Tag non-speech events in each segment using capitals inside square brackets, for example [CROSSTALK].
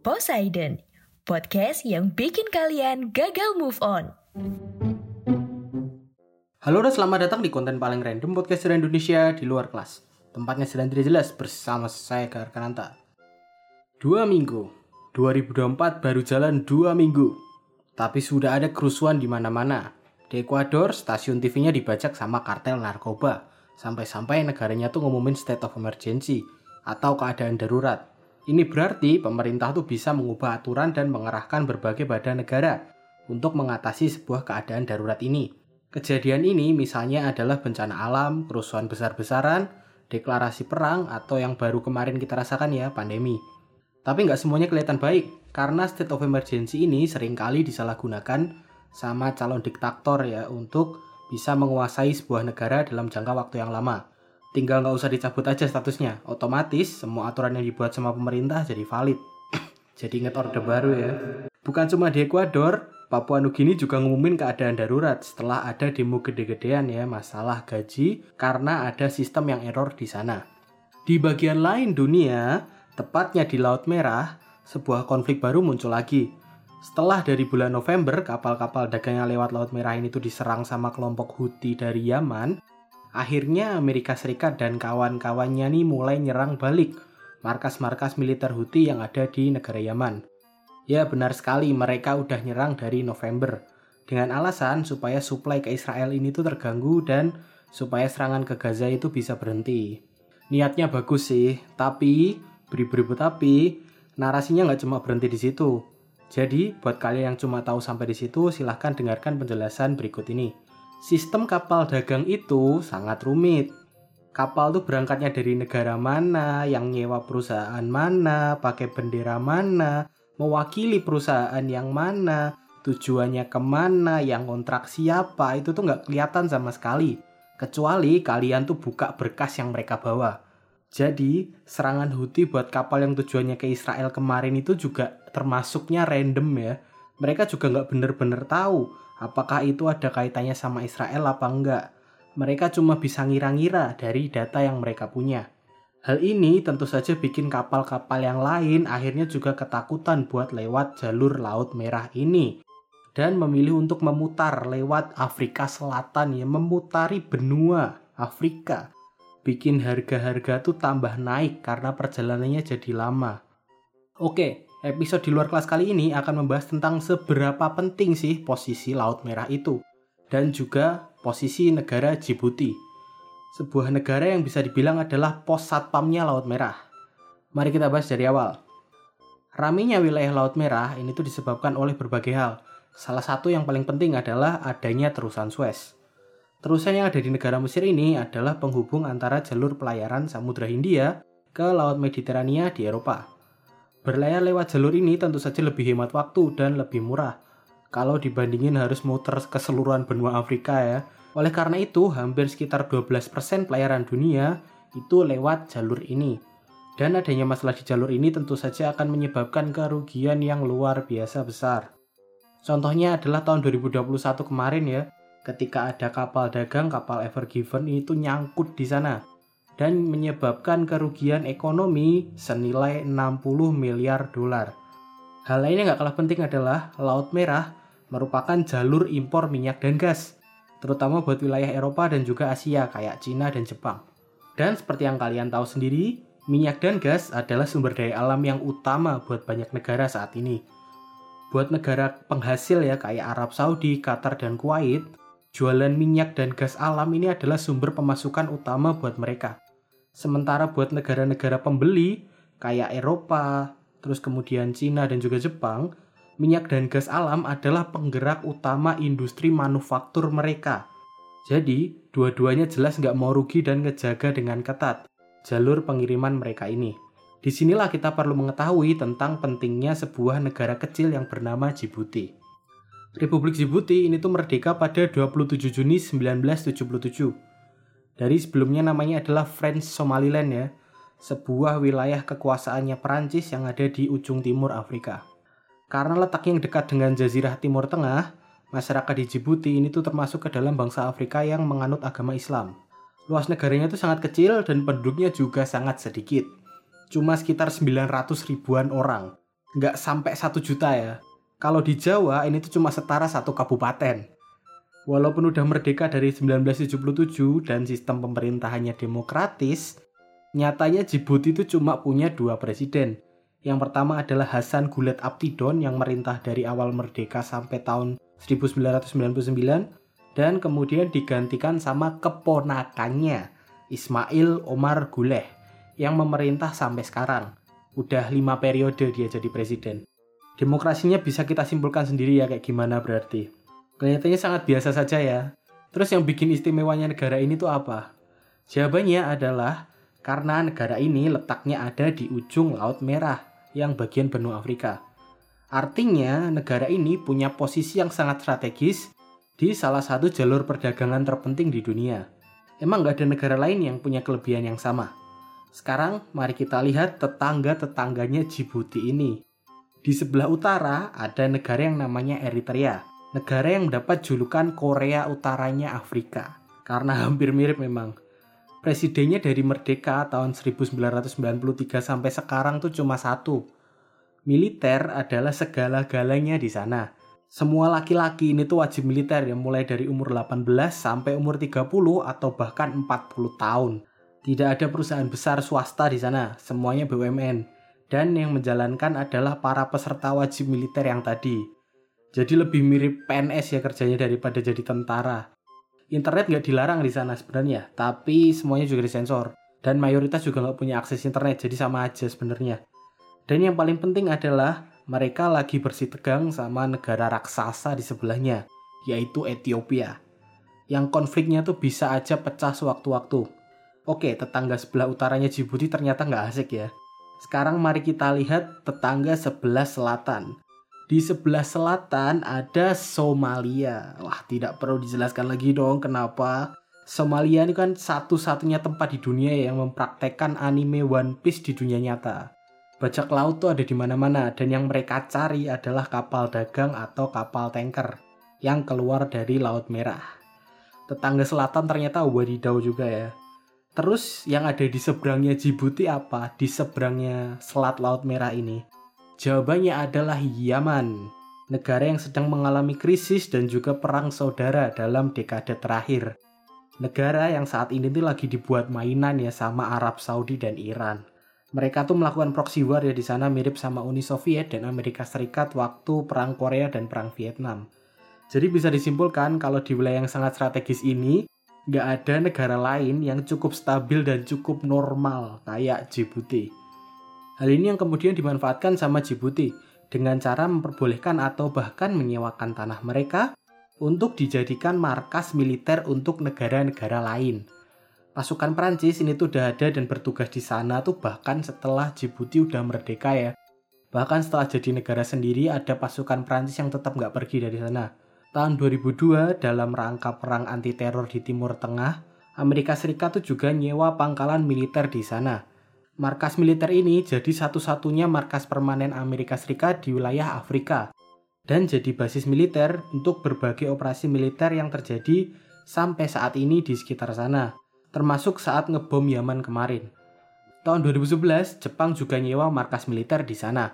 Poseidon, podcast yang bikin kalian gagal move on. Halo dan selamat datang di konten paling random podcast dari Indonesia di luar kelas. Tempatnya sedang tidak jelas bersama saya Gar Kananta. Dua minggu, 2024 baru jalan dua minggu. Tapi sudah ada kerusuhan di mana-mana. Di Ekuador, stasiun TV-nya dibajak sama kartel narkoba. Sampai-sampai negaranya tuh ngumumin state of emergency atau keadaan darurat. Ini berarti pemerintah tuh bisa mengubah aturan dan mengerahkan berbagai badan negara untuk mengatasi sebuah keadaan darurat ini. Kejadian ini misalnya adalah bencana alam, kerusuhan besar-besaran, deklarasi perang, atau yang baru kemarin kita rasakan ya, pandemi. Tapi nggak semuanya kelihatan baik, karena state of emergency ini sering kali disalahgunakan sama calon diktator ya untuk bisa menguasai sebuah negara dalam jangka waktu yang lama. Tinggal nggak usah dicabut aja statusnya, otomatis semua aturan yang dibuat sama pemerintah jadi valid. [CLEARS THROAT] jadi inget orde baru ya. Bukan cuma di Ekuador, Papua Nugini juga ngumumin keadaan darurat setelah ada demo gede-gedean ya masalah gaji karena ada sistem yang error di sana. Di bagian lain dunia, tepatnya di Laut Merah, sebuah konflik baru muncul lagi. Setelah dari bulan November, kapal-kapal dagang yang lewat Laut Merah ini tuh diserang sama kelompok Houthi dari Yaman, akhirnya Amerika Serikat dan kawan-kawannya nih mulai nyerang balik markas-markas militer Houthi yang ada di negara Yaman. Ya benar sekali mereka udah nyerang dari November dengan alasan supaya suplai ke Israel ini tuh terganggu dan supaya serangan ke Gaza itu bisa berhenti. Niatnya bagus sih, tapi beri-beri tapi narasinya nggak cuma berhenti di situ. Jadi buat kalian yang cuma tahu sampai di situ silahkan dengarkan penjelasan berikut ini. Sistem kapal dagang itu sangat rumit. Kapal tuh berangkatnya dari negara mana, yang nyewa perusahaan mana, pakai bendera mana, mewakili perusahaan yang mana, tujuannya ke mana, yang kontrak siapa, itu tuh nggak kelihatan sama sekali. Kecuali kalian tuh buka berkas yang mereka bawa. Jadi, serangan Houthi buat kapal yang tujuannya ke Israel kemarin itu juga termasuknya random ya. Mereka juga nggak bener-bener tahu apakah itu ada kaitannya sama Israel apa enggak. Mereka cuma bisa ngira-ngira dari data yang mereka punya. Hal ini tentu saja bikin kapal-kapal yang lain akhirnya juga ketakutan buat lewat jalur Laut Merah ini dan memilih untuk memutar lewat Afrika Selatan ya, memutari benua Afrika. Bikin harga-harga tuh tambah naik karena perjalanannya jadi lama. Oke, episode di luar kelas kali ini akan membahas tentang seberapa penting sih posisi Laut Merah itu dan juga posisi negara Djibouti sebuah negara yang bisa dibilang adalah pos satpamnya Laut Merah. Mari kita bahas dari awal. Raminya wilayah Laut Merah ini tuh disebabkan oleh berbagai hal. Salah satu yang paling penting adalah adanya terusan Suez. Terusan yang ada di negara Mesir ini adalah penghubung antara jalur pelayaran Samudra Hindia ke Laut Mediterania di Eropa. Berlayar lewat jalur ini tentu saja lebih hemat waktu dan lebih murah. Kalau dibandingin harus muter keseluruhan benua Afrika ya, oleh karena itu, hampir sekitar 12% pelayaran dunia itu lewat jalur ini. Dan adanya masalah di jalur ini tentu saja akan menyebabkan kerugian yang luar biasa besar. Contohnya adalah tahun 2021 kemarin ya, ketika ada kapal dagang kapal Ever Given itu nyangkut di sana dan menyebabkan kerugian ekonomi senilai 60 miliar dolar. Hal lain yang gak kalah penting adalah Laut Merah merupakan jalur impor minyak dan gas terutama buat wilayah Eropa dan juga Asia kayak Cina dan Jepang. Dan seperti yang kalian tahu sendiri, minyak dan gas adalah sumber daya alam yang utama buat banyak negara saat ini. Buat negara penghasil ya kayak Arab Saudi, Qatar, dan Kuwait, jualan minyak dan gas alam ini adalah sumber pemasukan utama buat mereka. Sementara buat negara-negara pembeli kayak Eropa, terus kemudian Cina dan juga Jepang, minyak dan gas alam adalah penggerak utama industri manufaktur mereka. Jadi, dua-duanya jelas nggak mau rugi dan ngejaga dengan ketat jalur pengiriman mereka ini. Di sinilah kita perlu mengetahui tentang pentingnya sebuah negara kecil yang bernama Djibouti. Republik Djibouti ini tuh merdeka pada 27 Juni 1977. Dari sebelumnya namanya adalah French Somaliland ya, sebuah wilayah kekuasaannya Perancis yang ada di ujung timur Afrika. Karena letaknya yang dekat dengan Jazirah Timur Tengah, masyarakat di Djibouti ini tuh termasuk ke dalam bangsa Afrika yang menganut agama Islam. Luas negaranya itu sangat kecil dan penduduknya juga sangat sedikit. Cuma sekitar 900 ribuan orang. Nggak sampai 1 juta ya. Kalau di Jawa ini tuh cuma setara satu kabupaten. Walaupun udah merdeka dari 1977 dan sistem pemerintahannya demokratis, nyatanya Djibouti itu cuma punya dua presiden. Yang pertama adalah Hasan Gulet Aptidon yang merintah dari awal merdeka sampai tahun 1999 dan kemudian digantikan sama keponakannya Ismail Omar Guleh yang memerintah sampai sekarang. Udah lima periode dia jadi presiden. Demokrasinya bisa kita simpulkan sendiri ya kayak gimana berarti. Kelihatannya sangat biasa saja ya. Terus yang bikin istimewanya negara ini tuh apa? Jawabannya adalah karena negara ini letaknya ada di ujung Laut Merah yang bagian benua Afrika. Artinya negara ini punya posisi yang sangat strategis di salah satu jalur perdagangan terpenting di dunia. Emang nggak ada negara lain yang punya kelebihan yang sama. Sekarang mari kita lihat tetangga-tetangganya Djibouti ini. Di sebelah utara ada negara yang namanya Eritrea. Negara yang mendapat julukan Korea Utaranya Afrika. Karena [LAUGHS] hampir mirip memang. Presidennya dari merdeka tahun 1993 sampai sekarang tuh cuma satu. Militer adalah segala-galanya di sana semua laki-laki ini tuh wajib militer ya mulai dari umur 18 sampai umur 30 atau bahkan 40 tahun. Tidak ada perusahaan besar swasta di sana, semuanya BUMN. Dan yang menjalankan adalah para peserta wajib militer yang tadi. Jadi lebih mirip PNS ya kerjanya daripada jadi tentara. Internet nggak dilarang di sana sebenarnya, tapi semuanya juga disensor. Dan mayoritas juga nggak punya akses internet, jadi sama aja sebenarnya. Dan yang paling penting adalah mereka lagi bersih tegang sama negara raksasa di sebelahnya, yaitu Ethiopia. Yang konfliknya tuh bisa aja pecah sewaktu-waktu. Oke, tetangga sebelah utaranya Djibouti ternyata nggak asik ya. Sekarang mari kita lihat tetangga sebelah selatan. Di sebelah selatan ada Somalia. Wah, tidak perlu dijelaskan lagi dong kenapa. Somalia ini kan satu-satunya tempat di dunia yang mempraktekkan anime One Piece di dunia nyata bajak laut tuh ada di mana-mana dan yang mereka cari adalah kapal dagang atau kapal tanker yang keluar dari Laut Merah. Tetangga selatan ternyata wadidaw juga ya. Terus yang ada di seberangnya Djibouti apa? Di seberangnya Selat Laut Merah ini. Jawabannya adalah Yaman, negara yang sedang mengalami krisis dan juga perang saudara dalam dekade terakhir. Negara yang saat ini tuh lagi dibuat mainan ya sama Arab Saudi dan Iran mereka tuh melakukan proxy war ya di sana mirip sama Uni Soviet dan Amerika Serikat waktu perang Korea dan perang Vietnam. Jadi bisa disimpulkan kalau di wilayah yang sangat strategis ini nggak ada negara lain yang cukup stabil dan cukup normal kayak Djibouti. Hal ini yang kemudian dimanfaatkan sama Djibouti dengan cara memperbolehkan atau bahkan menyewakan tanah mereka untuk dijadikan markas militer untuk negara-negara lain pasukan Prancis ini tuh udah ada dan bertugas di sana tuh bahkan setelah Djibouti udah merdeka ya. Bahkan setelah jadi negara sendiri ada pasukan Prancis yang tetap nggak pergi dari sana. Tahun 2002 dalam rangka perang anti teror di Timur Tengah, Amerika Serikat tuh juga nyewa pangkalan militer di sana. Markas militer ini jadi satu-satunya markas permanen Amerika Serikat di wilayah Afrika dan jadi basis militer untuk berbagai operasi militer yang terjadi sampai saat ini di sekitar sana termasuk saat ngebom Yaman kemarin. Tahun 2011, Jepang juga nyewa markas militer di sana.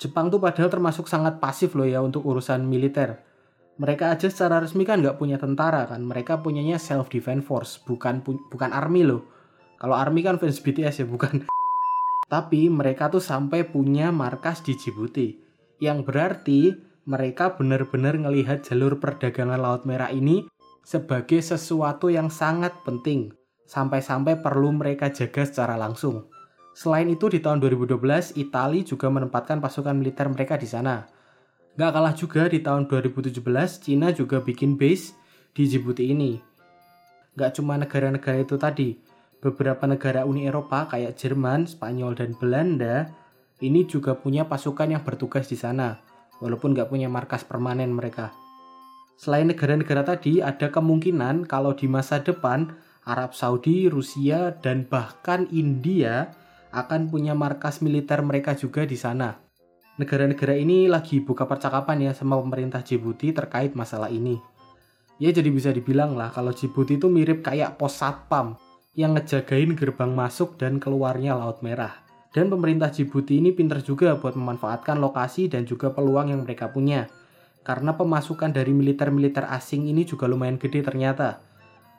Jepang tuh padahal termasuk sangat pasif loh ya untuk urusan militer. Mereka aja secara resmi kan nggak punya tentara kan, mereka punyanya self defense force, bukan bukan army loh. Kalau army kan fans BTS ya, bukan [LAUGHS] Tapi mereka tuh sampai punya markas di Djibouti. Yang berarti mereka benar-benar ngelihat jalur perdagangan Laut Merah ini sebagai sesuatu yang sangat penting. Sampai-sampai perlu mereka jaga secara langsung. Selain itu di tahun 2012, Italia juga menempatkan pasukan militer mereka di sana. Gak kalah juga di tahun 2017, Cina juga bikin base di Djibouti ini. Gak cuma negara-negara itu tadi, beberapa negara Uni Eropa kayak Jerman, Spanyol, dan Belanda ini juga punya pasukan yang bertugas di sana, walaupun nggak punya markas permanen mereka. Selain negara-negara tadi, ada kemungkinan kalau di masa depan Arab Saudi, Rusia, dan bahkan India akan punya markas militer mereka juga di sana. Negara-negara ini lagi buka percakapan ya sama pemerintah Djibouti terkait masalah ini. Ya jadi bisa dibilang lah kalau Djibouti itu mirip kayak pos satpam yang ngejagain gerbang masuk dan keluarnya Laut Merah. Dan pemerintah Djibouti ini pinter juga buat memanfaatkan lokasi dan juga peluang yang mereka punya. Karena pemasukan dari militer-militer asing ini juga lumayan gede ternyata.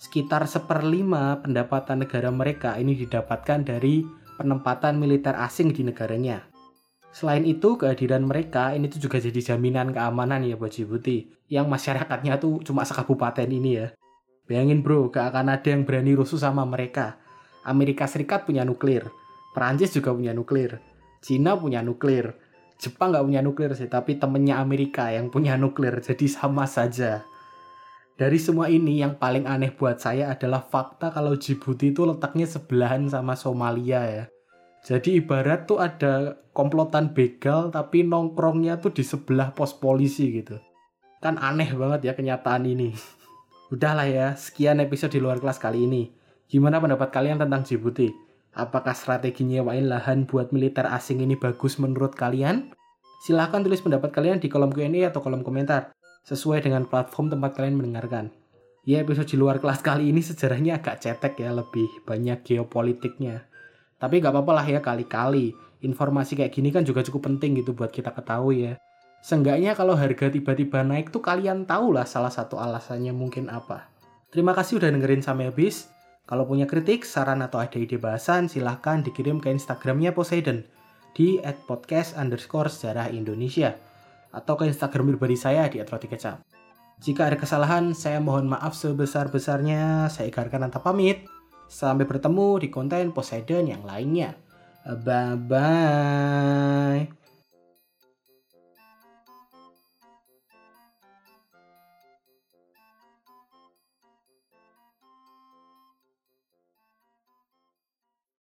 Sekitar seperlima pendapatan negara mereka ini didapatkan dari penempatan militer asing di negaranya. Selain itu, kehadiran mereka ini tuh juga jadi jaminan keamanan ya buat Djibouti. Yang masyarakatnya tuh cuma sekabupaten ini ya. Bayangin bro, gak akan ada yang berani rusuh sama mereka. Amerika Serikat punya nuklir, Perancis juga punya nuklir, Cina punya nuklir, Jepang gak punya nuklir sih, tapi temennya Amerika yang punya nuklir, jadi sama saja. Dari semua ini yang paling aneh buat saya adalah fakta kalau Djibouti itu letaknya sebelahan sama Somalia ya. Jadi ibarat tuh ada komplotan begal tapi nongkrongnya tuh di sebelah pos polisi gitu. Kan aneh banget ya kenyataan ini. [LAUGHS] Udahlah ya, sekian episode di luar kelas kali ini. Gimana pendapat kalian tentang Djibouti? Apakah strategi nyewain lahan buat militer asing ini bagus menurut kalian? Silahkan tulis pendapat kalian di kolom Q&A atau kolom komentar, sesuai dengan platform tempat kalian mendengarkan. Ya episode di luar kelas kali ini sejarahnya agak cetek ya, lebih banyak geopolitiknya. Tapi gak apa-apa lah ya kali-kali. Informasi kayak gini kan juga cukup penting gitu buat kita ketahui ya. Seenggaknya kalau harga tiba-tiba naik tuh kalian tahu lah salah satu alasannya mungkin apa. Terima kasih udah dengerin sampai habis. Kalau punya kritik, saran atau ada ide bahasan, silahkan dikirim ke Instagramnya Poseidon di @podcast underscore sejarah Indonesia atau ke Instagram pribadi saya di @rotikecap. Jika ada kesalahan, saya mohon maaf sebesar-besarnya. Saya Igar Kananta pamit. Sampai bertemu di konten Poseidon yang lainnya. Bye-bye.